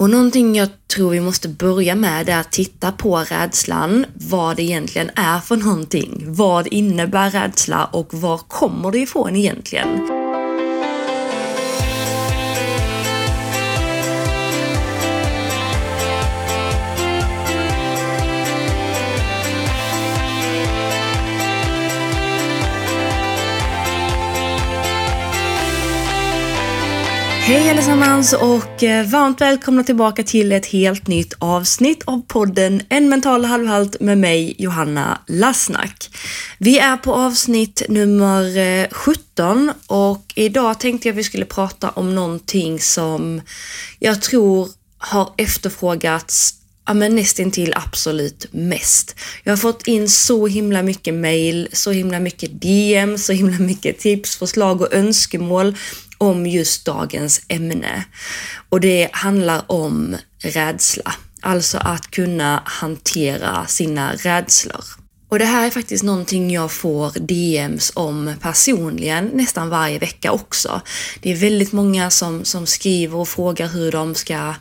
Och någonting jag tror vi måste börja med är att titta på rädslan, vad det egentligen är för någonting. Vad innebär rädsla och var kommer det ifrån egentligen? Hej allesammans och eh, varmt välkomna tillbaka till ett helt nytt avsnitt av podden En mental halvhalt med mig Johanna Lassnack. Vi är på avsnitt nummer eh, 17 och idag tänkte jag vi skulle prata om någonting som jag tror har efterfrågats ja, men nästintill absolut mest. Jag har fått in så himla mycket mail, så himla mycket DM, så himla mycket tips, förslag och önskemål om just dagens ämne. Och det handlar om rädsla. Alltså att kunna hantera sina rädslor. Och det här är faktiskt någonting jag får DMs om personligen nästan varje vecka också. Det är väldigt många som, som skriver och frågar hur de ska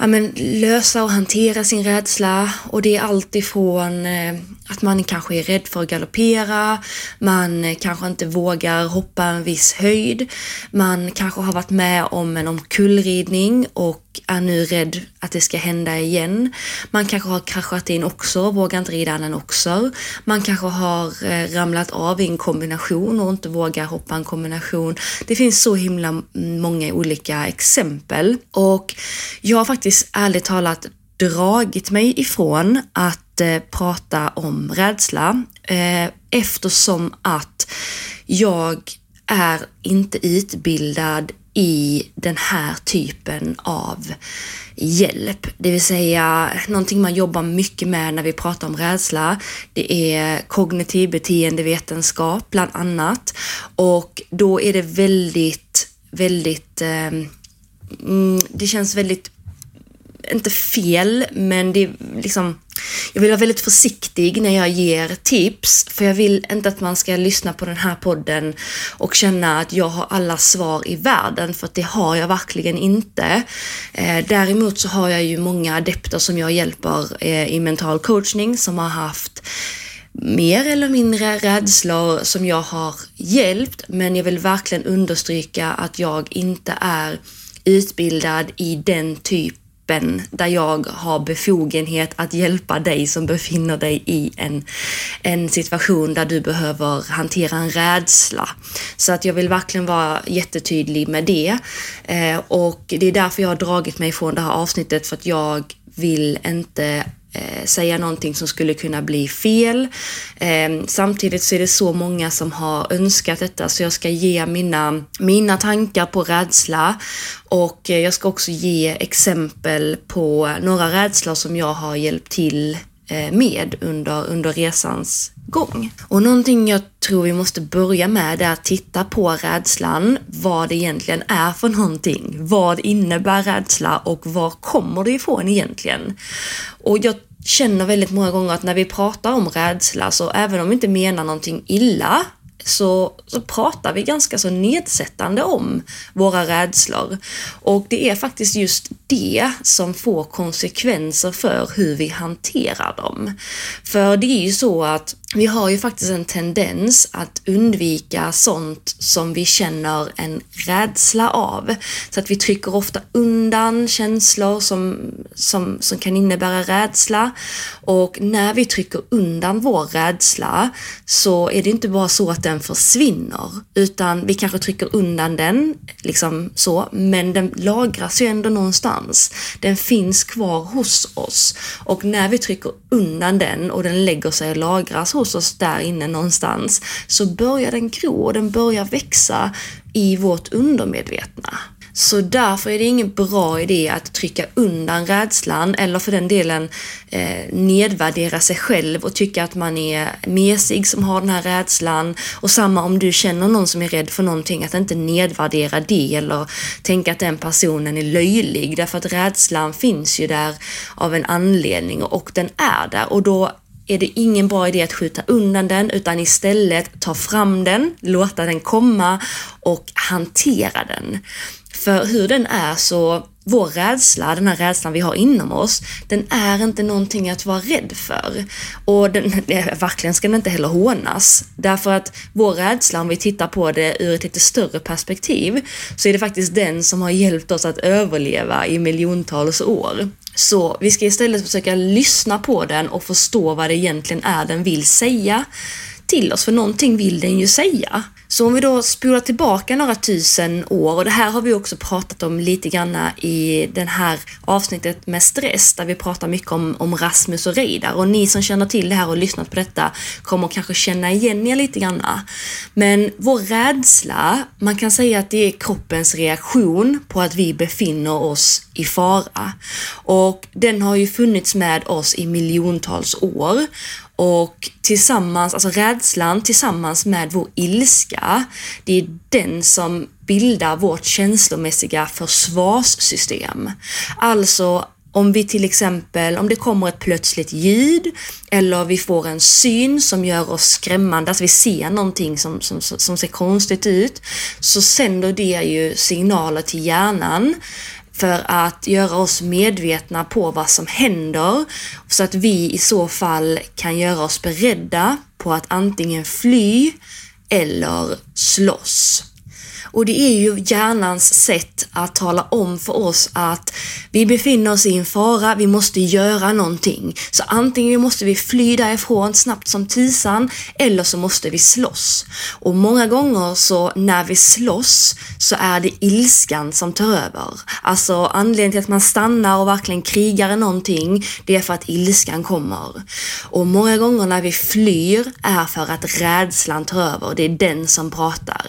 ja, men, lösa och hantera sin rädsla. Och det är allt ifrån eh, att man kanske är rädd för att galoppera, man eh, kanske inte vågar hoppa en viss höjd, man kanske har varit med om en omkullridning och och är nu rädd att det ska hända igen. Man kanske har kraschat in också, vågar inte rida en också. Man kanske har eh, ramlat av i en kombination och inte vågar hoppa en kombination. Det finns så himla många olika exempel och jag har faktiskt ärligt talat dragit mig ifrån att eh, prata om rädsla eh, eftersom att jag är inte utbildad i den här typen av hjälp. Det vill säga någonting man jobbar mycket med när vi pratar om rädsla. Det är kognitiv beteendevetenskap bland annat och då är det väldigt, väldigt eh, det känns väldigt inte fel, men det är liksom jag vill vara väldigt försiktig när jag ger tips, för jag vill inte att man ska lyssna på den här podden och känna att jag har alla svar i världen, för att det har jag verkligen inte. Eh, däremot så har jag ju många adepter som jag hjälper eh, i mental coachning som har haft mer eller mindre rädslor som jag har hjälpt, men jag vill verkligen understryka att jag inte är utbildad i den typ gruppen där jag har befogenhet att hjälpa dig som befinner dig i en, en situation där du behöver hantera en rädsla. Så att jag vill verkligen vara jättetydlig med det. Eh, och det är därför jag har dragit mig från det här avsnittet för att jag vill inte eh, säga någonting som skulle kunna bli fel. Eh, samtidigt så är det så många som har önskat detta så jag ska ge mina, mina tankar på rädsla och eh, jag ska också ge exempel på några rädslor som jag har hjälpt till eh, med under, under resans gång. Och någonting jag tror vi måste börja med är att titta på rädslan, vad det egentligen är för någonting. Vad innebär rädsla och var kommer det ifrån egentligen? Och jag känner väldigt många gånger att när vi pratar om rädsla, så även om vi inte menar någonting illa, så, så pratar vi ganska så nedsättande om våra rädslor. Och det är faktiskt just det som får konsekvenser för hur vi hanterar dem. För det är ju så att vi har ju faktiskt en tendens att undvika sånt som vi känner en rädsla av. Så att vi trycker ofta undan känslor som, som, som kan innebära rädsla. Och när vi trycker undan vår rädsla så är det inte bara så att den försvinner, utan vi kanske trycker undan den, liksom så, men den lagras ju ändå någonstans. Den finns kvar hos oss. Och när vi trycker undan den och den lägger sig och lagras hos oss där inne någonstans så börjar den gro och den börjar växa i vårt undermedvetna. Så därför är det ingen bra idé att trycka undan rädslan eller för den delen eh, nedvärdera sig själv och tycka att man är mesig som har den här rädslan. Och samma om du känner någon som är rädd för någonting, att inte nedvärdera det eller tänka att den personen är löjlig. Därför att rädslan finns ju där av en anledning och den är där och då är det ingen bra idé att skjuta undan den utan istället ta fram den, låta den komma och hantera den. För hur den är så vår rädsla, den här rädslan vi har inom oss, den är inte någonting att vara rädd för. Och den, verkligen ska den inte heller hånas. Därför att vår rädsla, om vi tittar på det ur ett lite större perspektiv, så är det faktiskt den som har hjälpt oss att överleva i miljontals år. Så vi ska istället försöka lyssna på den och förstå vad det egentligen är den vill säga till oss, för någonting vill den ju säga. Så om vi då spolar tillbaka några tusen år, och det här har vi också pratat om lite grann i det här avsnittet med stress, där vi pratar mycket om, om Rasmus och Reidar. Och ni som känner till det här och lyssnat på detta kommer kanske känna igen er lite grann. Men vår rädsla, man kan säga att det är kroppens reaktion på att vi befinner oss i fara. Och den har ju funnits med oss i miljontals år. Och tillsammans, alltså rädslan tillsammans med vår ilska, det är den som bildar vårt känslomässiga försvarssystem. Alltså om vi till exempel, om det kommer ett plötsligt ljud eller vi får en syn som gör oss skrämmande, alltså vi ser någonting som, som, som ser konstigt ut, så sänder det ju signaler till hjärnan för att göra oss medvetna på vad som händer så att vi i så fall kan göra oss beredda på att antingen fly eller slåss. Och det är ju hjärnans sätt att tala om för oss att vi befinner oss i en fara, vi måste göra någonting. Så antingen måste vi fly därifrån snabbt som tisan eller så måste vi slåss. Och många gånger så när vi slåss så är det ilskan som tar över. Alltså anledningen till att man stannar och verkligen krigar någonting, det är för att ilskan kommer. Och många gånger när vi flyr är för att rädslan tar över, det är den som pratar.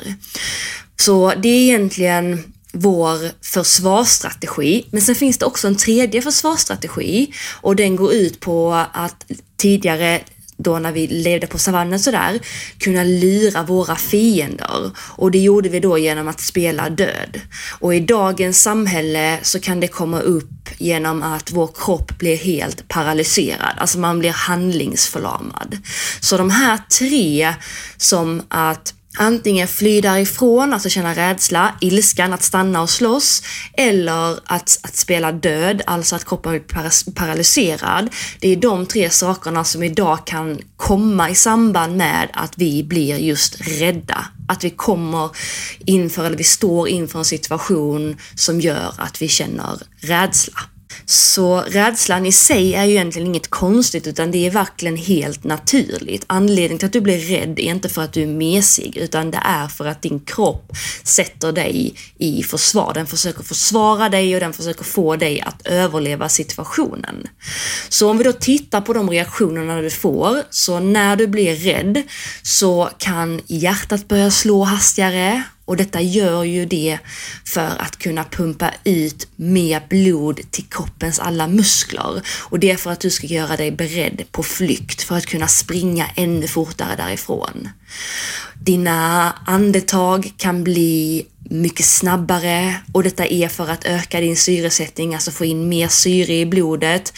Så det är egentligen vår försvarsstrategi. Men sen finns det också en tredje försvarsstrategi och den går ut på att tidigare då när vi levde på savannen sådär, kunna lura våra fiender. Och det gjorde vi då genom att spela död. Och i dagens samhälle så kan det komma upp genom att vår kropp blir helt paralyserad, alltså man blir handlingsförlamad. Så de här tre som att Antingen fly därifrån, alltså känna rädsla, ilskan att stanna och slåss, eller att, att spela död, alltså att kroppen blir paralyserad. Det är de tre sakerna som idag kan komma i samband med att vi blir just rädda. Att vi kommer inför, eller vi står inför en situation som gör att vi känner rädsla. Så rädslan i sig är ju egentligen inget konstigt utan det är verkligen helt naturligt. Anledningen till att du blir rädd är inte för att du är mesig utan det är för att din kropp sätter dig i försvar. Den försöker försvara dig och den försöker få dig att överleva situationen. Så om vi då tittar på de reaktionerna du får, så när du blir rädd så kan hjärtat börja slå hastigare och detta gör ju det för att kunna pumpa ut mer blod till kroppens alla muskler. Och det är för att du ska göra dig beredd på flykt för att kunna springa ännu fortare därifrån. Dina andetag kan bli mycket snabbare och detta är för att öka din syresättning, alltså få in mer syre i blodet.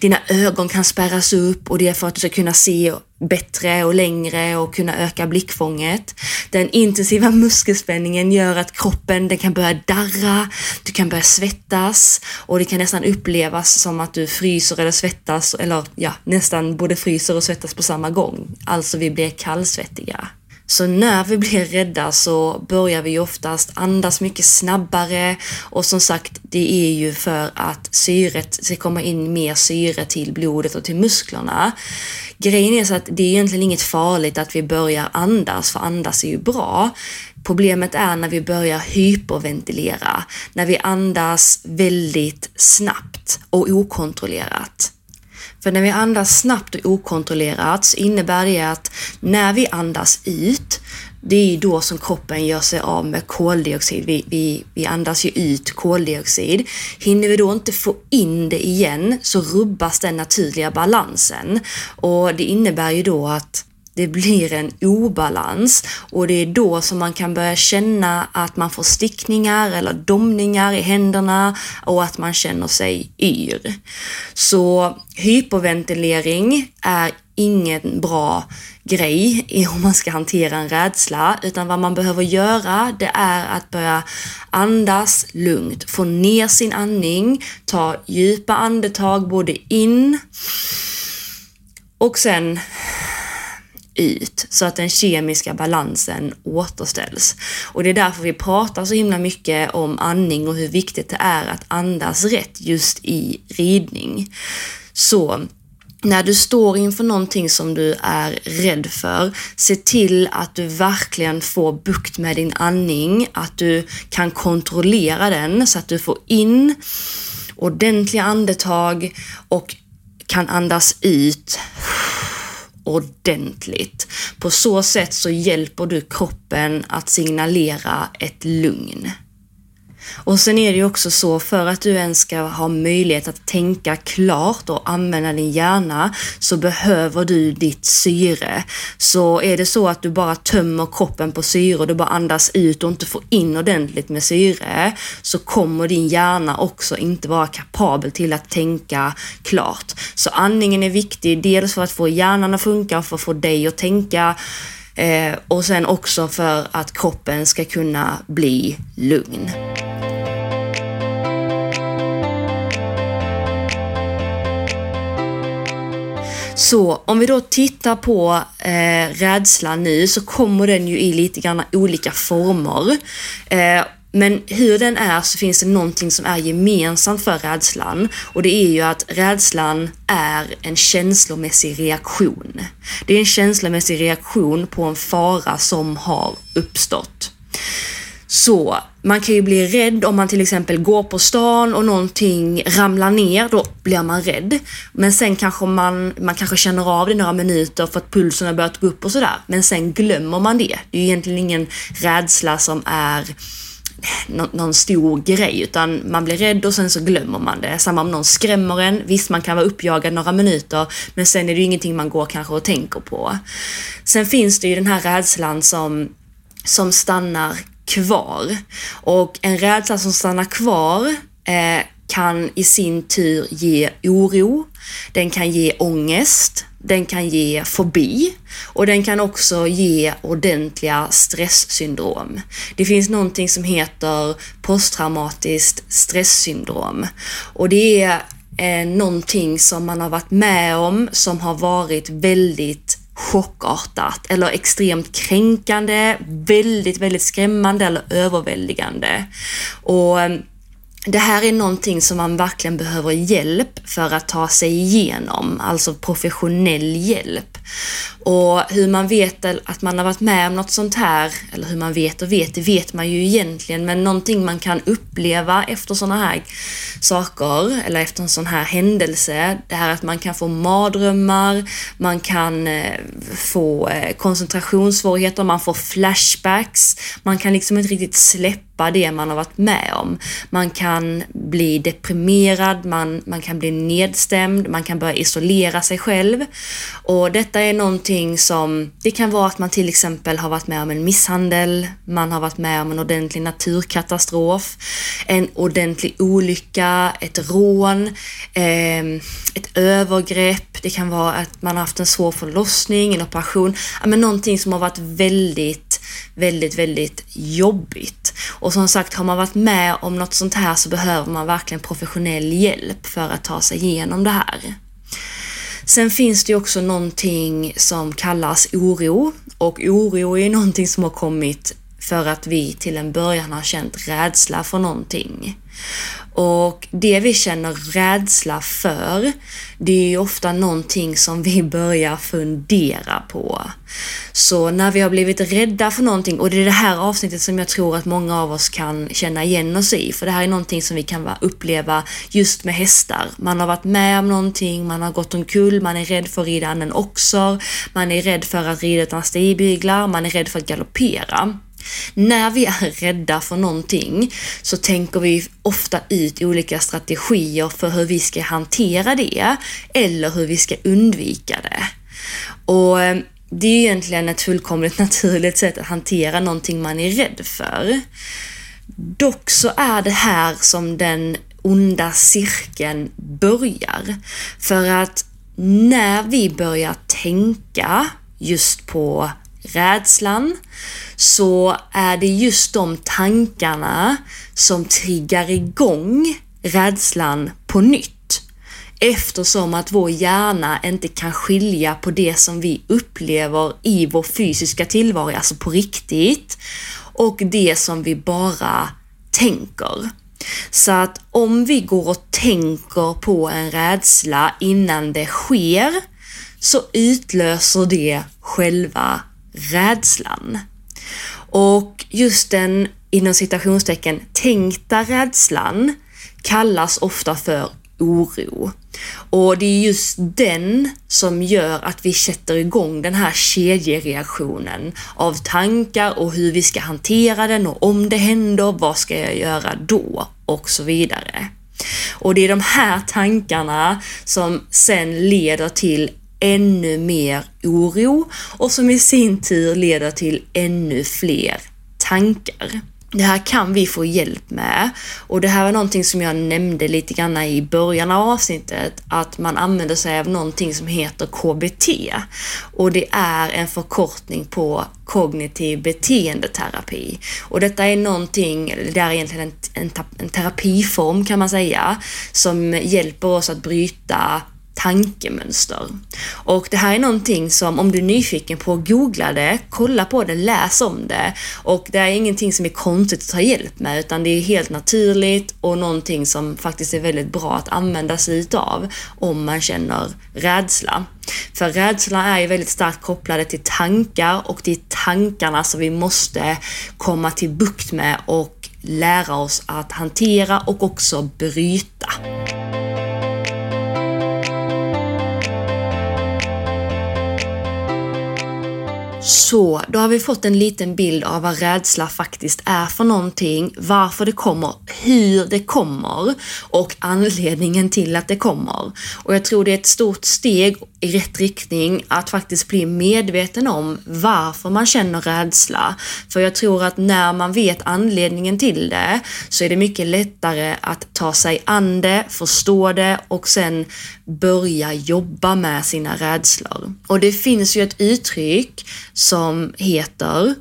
Dina ögon kan spärras upp och det är för att du ska kunna se bättre och längre och kunna öka blickfånget. Den intensiva muskelspänningen gör att kroppen den kan börja darra, du kan börja svettas och det kan nästan upplevas som att du fryser eller svettas eller ja, nästan både fryser och svettas på samma gång. Alltså vi blir kallsvettiga. Så när vi blir rädda så börjar vi oftast andas mycket snabbare och som sagt, det är ju för att syret ska komma in mer syre till blodet och till musklerna. Grejen är så att det är egentligen inget farligt att vi börjar andas, för andas är ju bra. Problemet är när vi börjar hyperventilera, när vi andas väldigt snabbt och okontrollerat. För när vi andas snabbt och okontrollerat så innebär det att när vi andas ut, det är då som kroppen gör sig av med koldioxid. Vi, vi, vi andas ju ut koldioxid. Hinner vi då inte få in det igen så rubbas den naturliga balansen och det innebär ju då att det blir en obalans och det är då som man kan börja känna att man får stickningar eller domningar i händerna och att man känner sig yr. Så hyperventilering är ingen bra grej i hur man ska hantera en rädsla, utan vad man behöver göra det är att börja andas lugnt, få ner sin andning, ta djupa andetag både in och sen ut så att den kemiska balansen återställs. Och det är därför vi pratar så himla mycket om andning och hur viktigt det är att andas rätt just i ridning. Så när du står inför någonting som du är rädd för, se till att du verkligen får bukt med din andning, att du kan kontrollera den så att du får in ordentliga andetag och kan andas ut ordentligt. På så sätt så hjälper du kroppen att signalera ett lugn. Och sen är det ju också så, för att du ens ska ha möjlighet att tänka klart och använda din hjärna så behöver du ditt syre. Så är det så att du bara tömmer kroppen på syre och du bara andas ut och inte får in ordentligt med syre så kommer din hjärna också inte vara kapabel till att tänka klart. Så andningen är viktig, dels för att få hjärnan att funka och för att få dig att tänka eh, och sen också för att kroppen ska kunna bli lugn. Så om vi då tittar på eh, rädslan nu så kommer den ju i lite grann olika former. Eh, men hur den är så finns det någonting som är gemensamt för rädslan och det är ju att rädslan är en känslomässig reaktion. Det är en känslomässig reaktion på en fara som har uppstått. Så man kan ju bli rädd om man till exempel går på stan och någonting ramlar ner, då blir man rädd. Men sen kanske man, man kanske känner av det några minuter för att pulsen har börjat gå upp och sådär. Men sen glömmer man det. Det är ju egentligen ingen rädsla som är någon stor grej, utan man blir rädd och sen så glömmer man det. Samma om någon skrämmer en. Visst, man kan vara uppjagad några minuter, men sen är det ju ingenting man går kanske och tänker på. Sen finns det ju den här rädslan som, som stannar kvar. Och en rädsla som stannar kvar eh, kan i sin tur ge oro, den kan ge ångest, den kan ge fobi och den kan också ge ordentliga stresssyndrom. Det finns någonting som heter posttraumatiskt stresssyndrom och det är eh, någonting som man har varit med om som har varit väldigt chockartat eller extremt kränkande, väldigt, väldigt skrämmande eller överväldigande. Och ehm, det här är någonting som man verkligen behöver hjälp för att ta sig igenom, alltså professionell hjälp. Och hur man vet att man har varit med om något sånt här, eller hur man vet och vet, det vet man ju egentligen, men någonting man kan uppleva efter sådana här saker, eller efter en sån här händelse, det här att man kan få mardrömmar, man kan eh, få eh, koncentrationssvårigheter, man får flashbacks, man kan liksom inte riktigt släppa det man har varit med om. Man kan bli deprimerad, man, man kan bli nedstämd, man kan börja isolera sig själv. Och detta är någonting som, det kan vara att man till exempel har varit med om en misshandel, man har varit med om en ordentlig naturkatastrof, en ordentlig olycka, ett rån, eh, ett övergrepp, det kan vara att man har haft en svår förlossning, en operation, ja men någonting som har varit väldigt, väldigt, väldigt jobbigt. Och som sagt, har man varit med om något sånt här så behöver man verkligen professionell hjälp för att ta sig igenom det här. Sen finns det ju också någonting som kallas oro och oro är någonting som har kommit för att vi till en början har känt rädsla för någonting. Och det vi känner rädsla för, det är ju ofta någonting som vi börjar fundera på. Så när vi har blivit rädda för någonting, och det är det här avsnittet som jag tror att många av oss kan känna igen oss i, för det här är någonting som vi kan uppleva just med hästar. Man har varit med om någonting, man har gått omkull, man är rädd för att rida en oxer, man är rädd för att rida utan stigbyglar, man är rädd för att galoppera. När vi är rädda för någonting så tänker vi ofta ut olika strategier för hur vi ska hantera det eller hur vi ska undvika det. Och eh, det är egentligen ett fullkomligt naturligt sätt att hantera någonting man är rädd för. Dock så är det här som den onda cirkeln börjar. För att när vi börjar tänka just på rädslan så är det just de tankarna som triggar igång rädslan på nytt. Eftersom att vår hjärna inte kan skilja på det som vi upplever i vår fysiska tillvaro, alltså på riktigt, och det som vi bara tänker. Så att om vi går och tänker på en rädsla innan det sker så utlöser det själva rädslan. Och just den inom citationstecken tänkta rädslan kallas ofta för oro. Och det är just den som gör att vi sätter igång den här kedjereaktionen av tankar och hur vi ska hantera den och om det händer, vad ska jag göra då? Och så vidare. Och det är de här tankarna som sen leder till ännu mer oro och som i sin tur leder till ännu fler tankar. Det här kan vi få hjälp med och det här var någonting som jag nämnde lite grann i början av avsnittet att man använder sig av någonting som heter KBT och det är en förkortning på kognitiv beteendeterapi. Och detta är någonting, det är egentligen en, en, en terapiform kan man säga, som hjälper oss att bryta tankemönster. Och det här är någonting som om du är nyfiken på, googla det, kolla på det, läs om det. Och det är ingenting som är konstigt att ta hjälp med utan det är helt naturligt och någonting som faktiskt är väldigt bra att använda sig utav om man känner rädsla. För rädsla är ju väldigt starkt kopplade till tankar och det är tankarna som vi måste komma till bukt med och lära oss att hantera och också bryta. Så, då har vi fått en liten bild av vad rädsla faktiskt är för någonting, varför det kommer, hur det kommer och anledningen till att det kommer. Och jag tror det är ett stort steg i rätt riktning att faktiskt bli medveten om varför man känner rädsla. För jag tror att när man vet anledningen till det så är det mycket lättare att ta sig an det, förstå det och sen börja jobba med sina rädslor. Och det finns ju ett uttryck som heter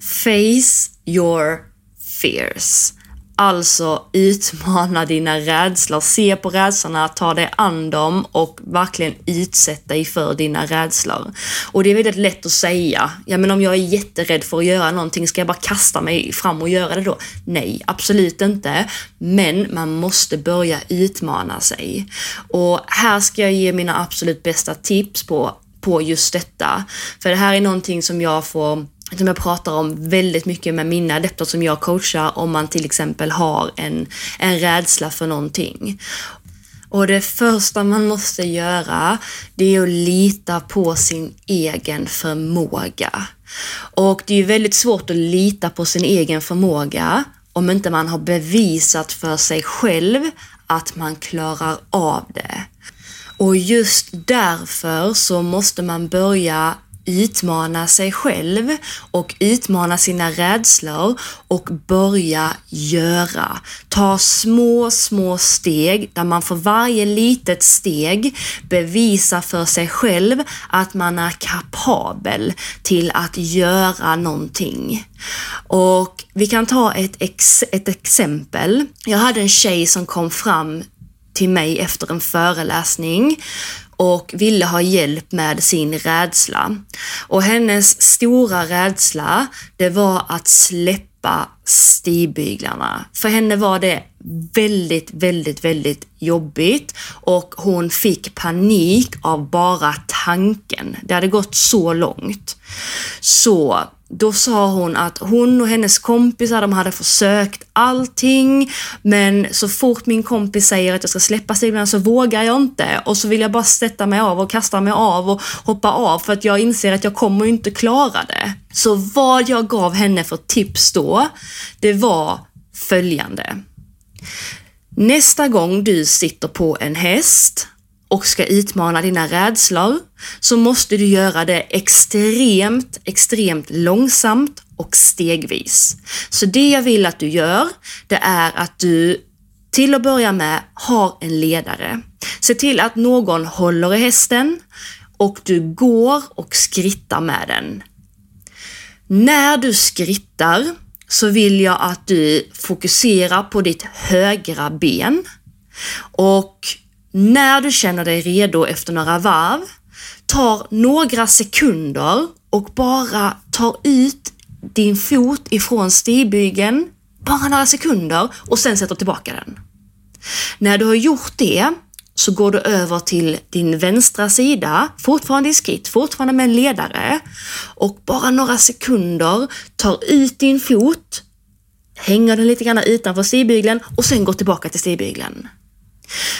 Face your fears. Alltså utmana dina rädslor, se på rädslorna, ta dig an dem och verkligen utsätta dig för dina rädslor. Och det är väldigt lätt att säga, ja men om jag är jätterädd för att göra någonting, ska jag bara kasta mig fram och göra det då? Nej, absolut inte. Men man måste börja utmana sig. Och här ska jag ge mina absolut bästa tips på, på just detta. För det här är någonting som jag får som jag pratar om väldigt mycket med mina adepter som jag coachar om man till exempel har en, en rädsla för någonting. Och det första man måste göra, det är att lita på sin egen förmåga. Och det är ju väldigt svårt att lita på sin egen förmåga om inte man har bevisat för sig själv att man klarar av det. Och just därför så måste man börja utmana sig själv och utmana sina rädslor och börja göra. Ta små, små steg där man för varje litet steg bevisar för sig själv att man är kapabel till att göra någonting. Och vi kan ta ett, ex ett exempel. Jag hade en tjej som kom fram till mig efter en föreläsning och ville ha hjälp med sin rädsla. Och hennes stora rädsla, det var att släppa stigbyglarna. För henne var det väldigt, väldigt, väldigt jobbigt och hon fick panik av bara tanken. Det hade gått så långt. Så då sa hon att hon och hennes kompisar, de hade försökt allting, men så fort min kompis säger att jag ska släppa stiglarna så vågar jag inte och så vill jag bara sätta mig av och kasta mig av och hoppa av för att jag inser att jag kommer inte klara det. Så vad jag gav henne för tips då, det var följande. Nästa gång du sitter på en häst och ska utmana dina rädslor så måste du göra det extremt, extremt långsamt och stegvis. Så det jag vill att du gör, det är att du till att börja med har en ledare. Se till att någon håller i hästen och du går och skrittar med den. När du skrittar så vill jag att du fokuserar på ditt högra ben och när du känner dig redo efter några varv, tar några sekunder och bara tar ut din fot ifrån stigbygeln, bara några sekunder och sen sätter tillbaka den. När du har gjort det så går du över till din vänstra sida, fortfarande i skritt, fortfarande med en ledare och bara några sekunder tar ut din fot, hänger den lite grann utanför stigbygeln och sen går tillbaka till stigbygeln.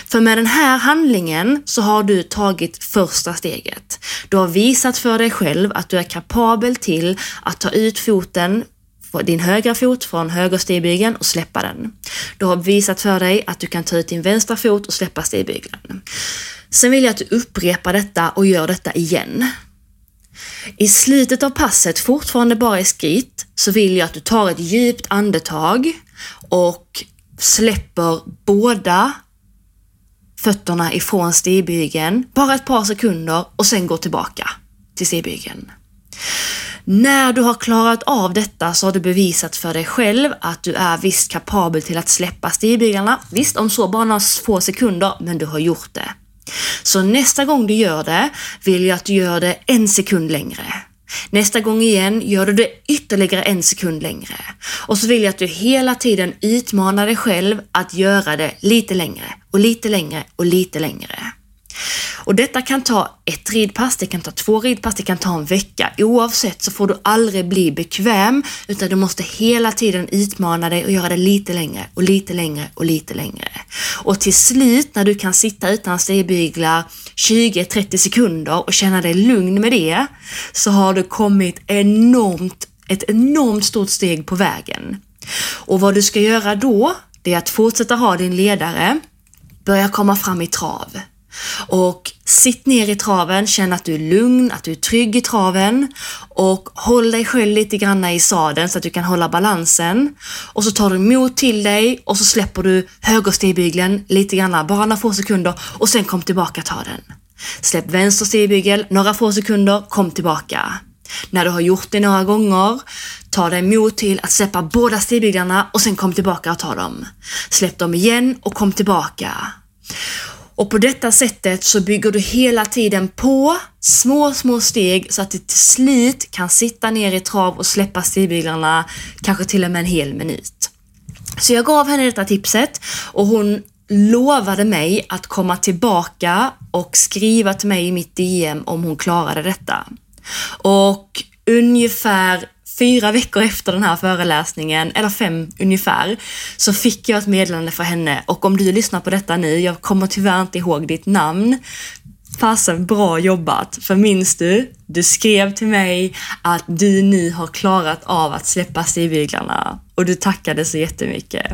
För med den här handlingen så har du tagit första steget. Du har visat för dig själv att du är kapabel till att ta ut foten din högra fot från höger och släppa den. Du har visat för dig att du kan ta ut din vänstra fot och släppa stigbygeln. Sen vill jag att du upprepar detta och gör detta igen. I slutet av passet, fortfarande bara i skritt, så vill jag att du tar ett djupt andetag och släpper båda fötterna ifrån stigbygeln bara ett par sekunder och sen går tillbaka till stigbygeln. När du har klarat av detta så har du bevisat för dig själv att du är visst kapabel till att släppa stigbyglarna. Visst, om så bara några få sekunder, men du har gjort det. Så nästa gång du gör det vill jag att du gör det en sekund längre. Nästa gång igen gör du det ytterligare en sekund längre. Och så vill jag att du hela tiden utmanar dig själv att göra det lite längre och lite längre och lite längre. Och detta kan ta ett ridpass, det kan ta två ridpass, det kan ta en vecka. Oavsett så får du aldrig bli bekväm utan du måste hela tiden utmana dig och göra det lite längre och lite längre och lite längre. Och till slut när du kan sitta utan stigbyglar 20-30 sekunder och känna dig lugn med det så har du kommit enormt, ett enormt stort steg på vägen. Och vad du ska göra då, det är att fortsätta ha din ledare, börja komma fram i trav. Och sitt ner i traven, känn att du är lugn, att du är trygg i traven och håll dig själv lite grann i sadeln så att du kan hålla balansen. Och så tar du mod till dig och så släpper du högerstigbygeln lite grann, bara några få sekunder och sen kom tillbaka ta den. Släpp vänster stigbygel några få sekunder, kom tillbaka. När du har gjort det några gånger, ta dig mod till att släppa båda stigbyglarna och sen kom tillbaka och ta dem. Släpp dem igen och kom tillbaka. Och på detta sättet så bygger du hela tiden på små, små steg så att du till slut kan sitta ner i trav och släppa stigbyglarna kanske till och med en hel minut. Så jag gav henne detta tipset och hon lovade mig att komma tillbaka och skriva till mig i mitt DM om hon klarade detta. Och ungefär fyra veckor efter den här föreläsningen, eller fem ungefär, så fick jag ett meddelande från henne och om du lyssnar på detta nu, jag kommer tyvärr inte ihåg ditt namn, Fasen bra jobbat! För minns du? Du skrev till mig att du nu har klarat av att släppa stigbyglarna och du tackade så jättemycket.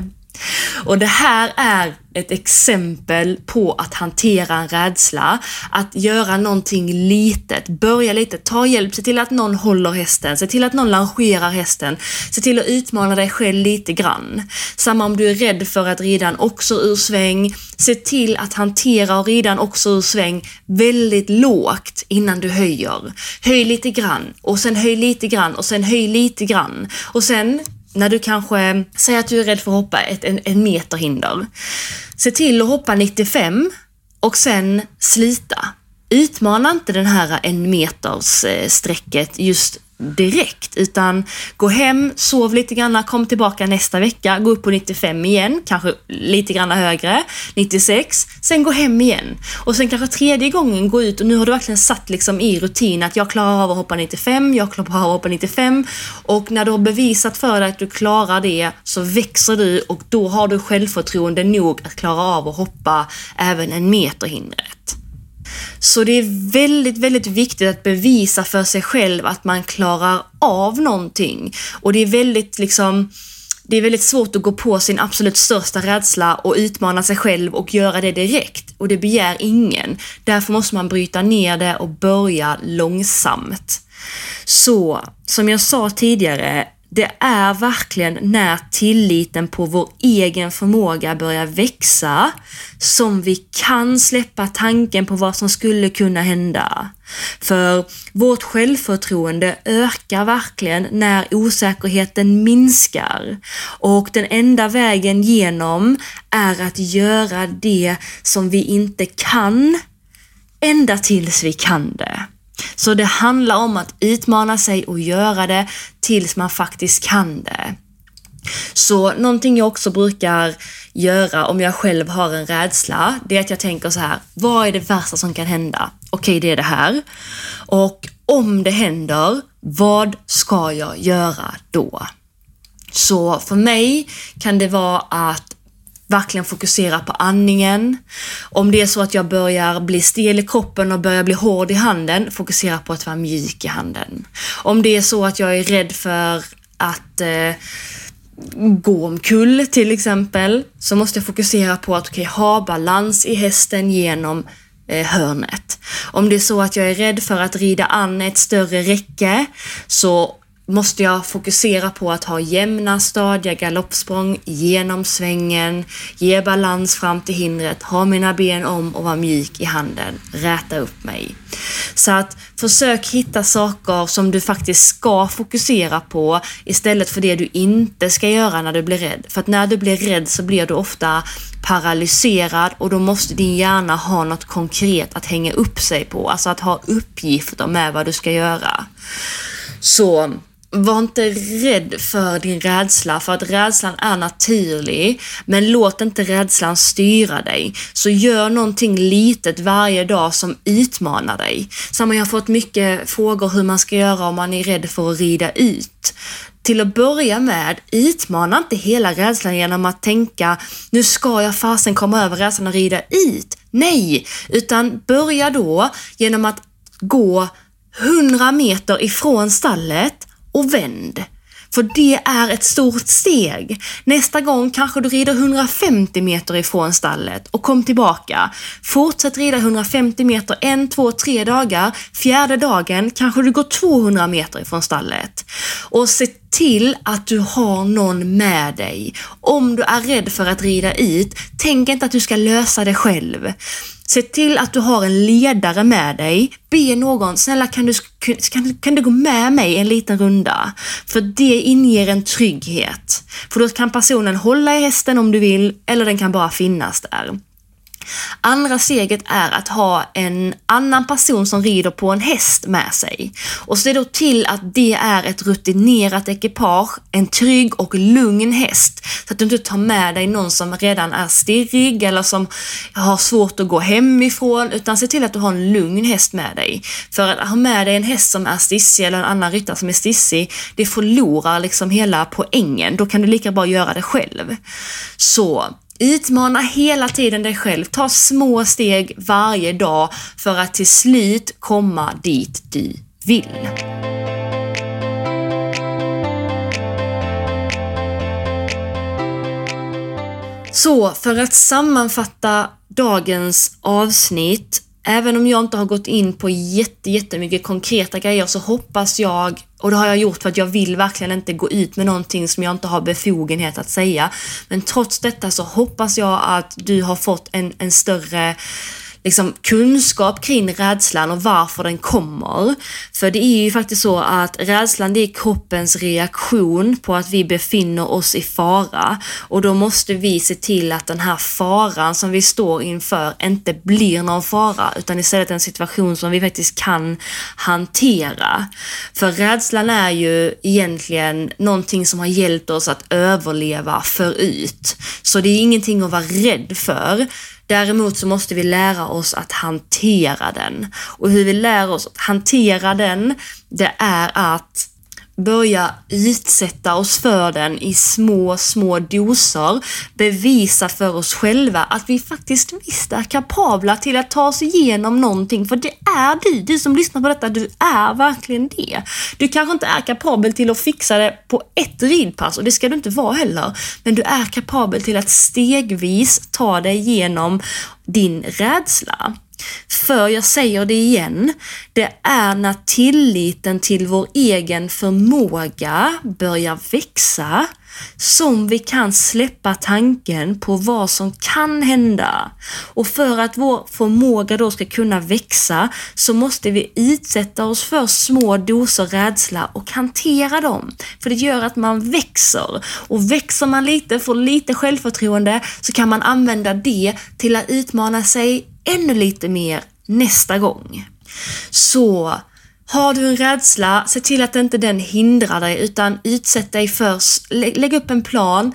Och det här är ett exempel på att hantera en rädsla, att göra någonting litet, börja litet, ta hjälp, se till att någon håller hästen, se till att någon langerar hästen, se till att utmana dig själv lite grann. Samma om du är rädd för att ridan också ur sväng, se till att hantera och ridan också ur sväng väldigt lågt innan du höjer. Höj lite grann och sen höj lite grann och sen höj lite grann och sen när du kanske säger att du är rädd för att hoppa ett, en, en meter hinder. Se till att hoppa 95 och sen slita. Utmana inte den här en meters eh, strecket just direkt, utan gå hem, sov lite grann, kom tillbaka nästa vecka, gå upp på 95 igen, kanske lite grann högre, 96, sen gå hem igen. Och sen kanske tredje gången gå ut och nu har du verkligen satt liksom i rutin att jag klarar av att hoppa 95, jag klarar av att hoppa 95 och när du har bevisat för dig att du klarar det så växer du och då har du självförtroende nog att klara av att hoppa även en meter hindret. Så det är väldigt, väldigt viktigt att bevisa för sig själv att man klarar av någonting. Och det är väldigt liksom det är väldigt svårt att gå på sin absolut största rädsla och utmana sig själv och göra det direkt. Och det begär ingen. Därför måste man bryta ner det och börja långsamt. Så, som jag sa tidigare, det är verkligen när tilliten på vår egen förmåga börjar växa som vi kan släppa tanken på vad som skulle kunna hända. För vårt självförtroende ökar verkligen när osäkerheten minskar. Och den enda vägen genom är att göra det som vi inte kan ända tills vi kan det. Så det handlar om att utmana sig och göra det tills man faktiskt kan det. Så någonting jag också brukar göra om jag själv har en rädsla, det är att jag tänker så här, vad är det värsta som kan hända? Okej, det är det här. Och om det händer, vad ska jag göra då? Så för mig kan det vara att verkligen fokusera på andningen. Om det är så att jag börjar bli stel i kroppen och börjar bli hård i handen, fokusera på att vara mjuk i handen. Om det är så att jag är rädd för att eh, gå omkull till exempel, så måste jag fokusera på att okay, ha balans i hästen genom eh, hörnet. Om det är så att jag är rädd för att rida an ett större räcke, så måste jag fokusera på att ha jämna stadiga galoppsprång genom svängen, ge balans fram till hindret, ha mina ben om och vara mjuk i handen, räta upp mig. Så att försök hitta saker som du faktiskt ska fokusera på istället för det du inte ska göra när du blir rädd. För att när du blir rädd så blir du ofta paralyserad och då måste din hjärna ha något konkret att hänga upp sig på, alltså att ha uppgifter med vad du ska göra. Så var inte rädd för din rädsla, för att rädslan är naturlig. Men låt inte rädslan styra dig. Så gör någonting litet varje dag som utmanar dig. Samma, jag har fått mycket frågor hur man ska göra om man är rädd för att rida ut. Till att börja med, utmana inte hela rädslan genom att tänka nu ska jag fasen komma över rädslan och rida ut. Nej, utan börja då genom att gå 100 meter ifrån stallet och vänd. För det är ett stort steg. Nästa gång kanske du rider 150 meter ifrån stallet och kom tillbaka. Fortsätt rida 150 meter en, två, tre dagar. Fjärde dagen kanske du går 200 meter ifrån stallet. Och se till att du har någon med dig. Om du är rädd för att rida ut, tänk inte att du ska lösa det själv. Se till att du har en ledare med dig. Be någon, snälla kan du, kan, kan du gå med mig en liten runda? För det inger en trygghet. För då kan personen hålla i hästen om du vill, eller den kan bara finnas där. Andra steget är att ha en annan person som rider på en häst med sig. Och se då till att det är ett rutinerat ekipage, en trygg och lugn häst. Så att du inte tar med dig någon som redan är stirrig eller som har svårt att gå hemifrån, utan se till att du har en lugn häst med dig. För att ha med dig en häst som är stissig eller en annan ryttare som är stissig, det förlorar liksom hela poängen. Då kan du lika bra göra det själv. Så Utmana hela tiden dig själv. Ta små steg varje dag för att till slut komma dit du vill. Så för att sammanfatta dagens avsnitt Även om jag inte har gått in på jätte, jättemycket konkreta grejer så hoppas jag, och det har jag gjort för att jag vill verkligen inte gå ut med någonting som jag inte har befogenhet att säga. Men trots detta så hoppas jag att du har fått en, en större liksom, kunskap kring rädslan och varför den kommer. För det är ju faktiskt så att rädslan det är kroppens reaktion på att vi befinner oss i fara och då måste vi se till att den här faran som vi står inför inte blir någon fara utan istället en situation som vi faktiskt kan hantera. För rädslan är ju egentligen någonting som har hjälpt oss att överleva förut. Så det är ingenting att vara rädd för Däremot så måste vi lära oss att hantera den. Och hur vi lär oss att hantera den, det är att börja utsätta oss för den i små, små doser, bevisa för oss själva att vi faktiskt visst är kapabla till att ta oss igenom någonting, för det är du, du som lyssnar på detta, du är verkligen det. Du kanske inte är kapabel till att fixa det på ett ridpass och det ska du inte vara heller, men du är kapabel till att stegvis ta dig igenom din rädsla. För jag säger det igen, det är när tilliten till vår egen förmåga börjar växa som vi kan släppa tanken på vad som kan hända. Och för att vår förmåga då ska kunna växa så måste vi utsätta oss för små doser rädsla och hantera dem. För det gör att man växer. Och växer man lite, får lite självförtroende, så kan man använda det till att utmana sig ännu lite mer nästa gång. Så har du en rädsla, se till att inte den hindrar dig utan utsätt dig för, lägg upp en plan,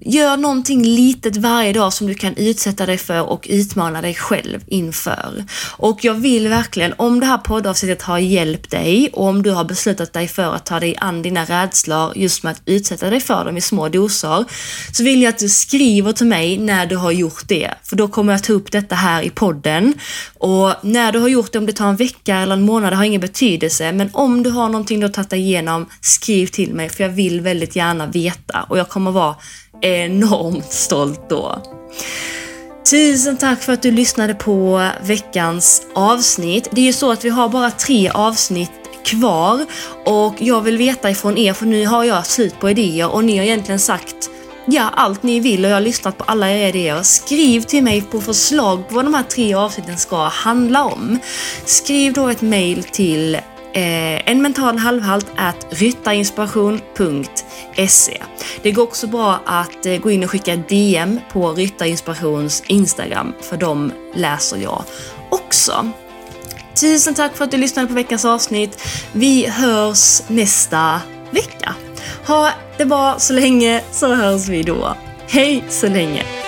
Gör någonting litet varje dag som du kan utsätta dig för och utmana dig själv inför. Och jag vill verkligen, om det här poddavsnittet har hjälpt dig och om du har beslutat dig för att ta dig an dina rädslor just med att utsätta dig för dem i små doser, så vill jag att du skriver till mig när du har gjort det. För då kommer jag ta upp detta här i podden. Och när du har gjort det, om det tar en vecka eller en månad, det har ingen betydelse. Men om du har någonting du har tagit dig igenom, skriv till mig för jag vill väldigt gärna veta och jag kommer vara enormt stolt då. Tusen tack för att du lyssnade på veckans avsnitt. Det är ju så att vi har bara tre avsnitt kvar och jag vill veta ifrån er, för nu har jag slut på idéer och ni har egentligen sagt ja, allt ni vill och jag har lyssnat på alla era idéer. Skriv till mig på förslag på vad de här tre avsnitten ska handla om. Skriv då ett mail till eh, en mental halvhalt at ryttarinspiration.se. Det går också bra att eh, gå in och skicka DM på Ryttarinspirations Instagram, för de läser jag också. Tusen tack för att du lyssnade på veckans avsnitt. Vi hörs nästa vecka. Ha det bra så länge så hörs vi då. Hej så länge!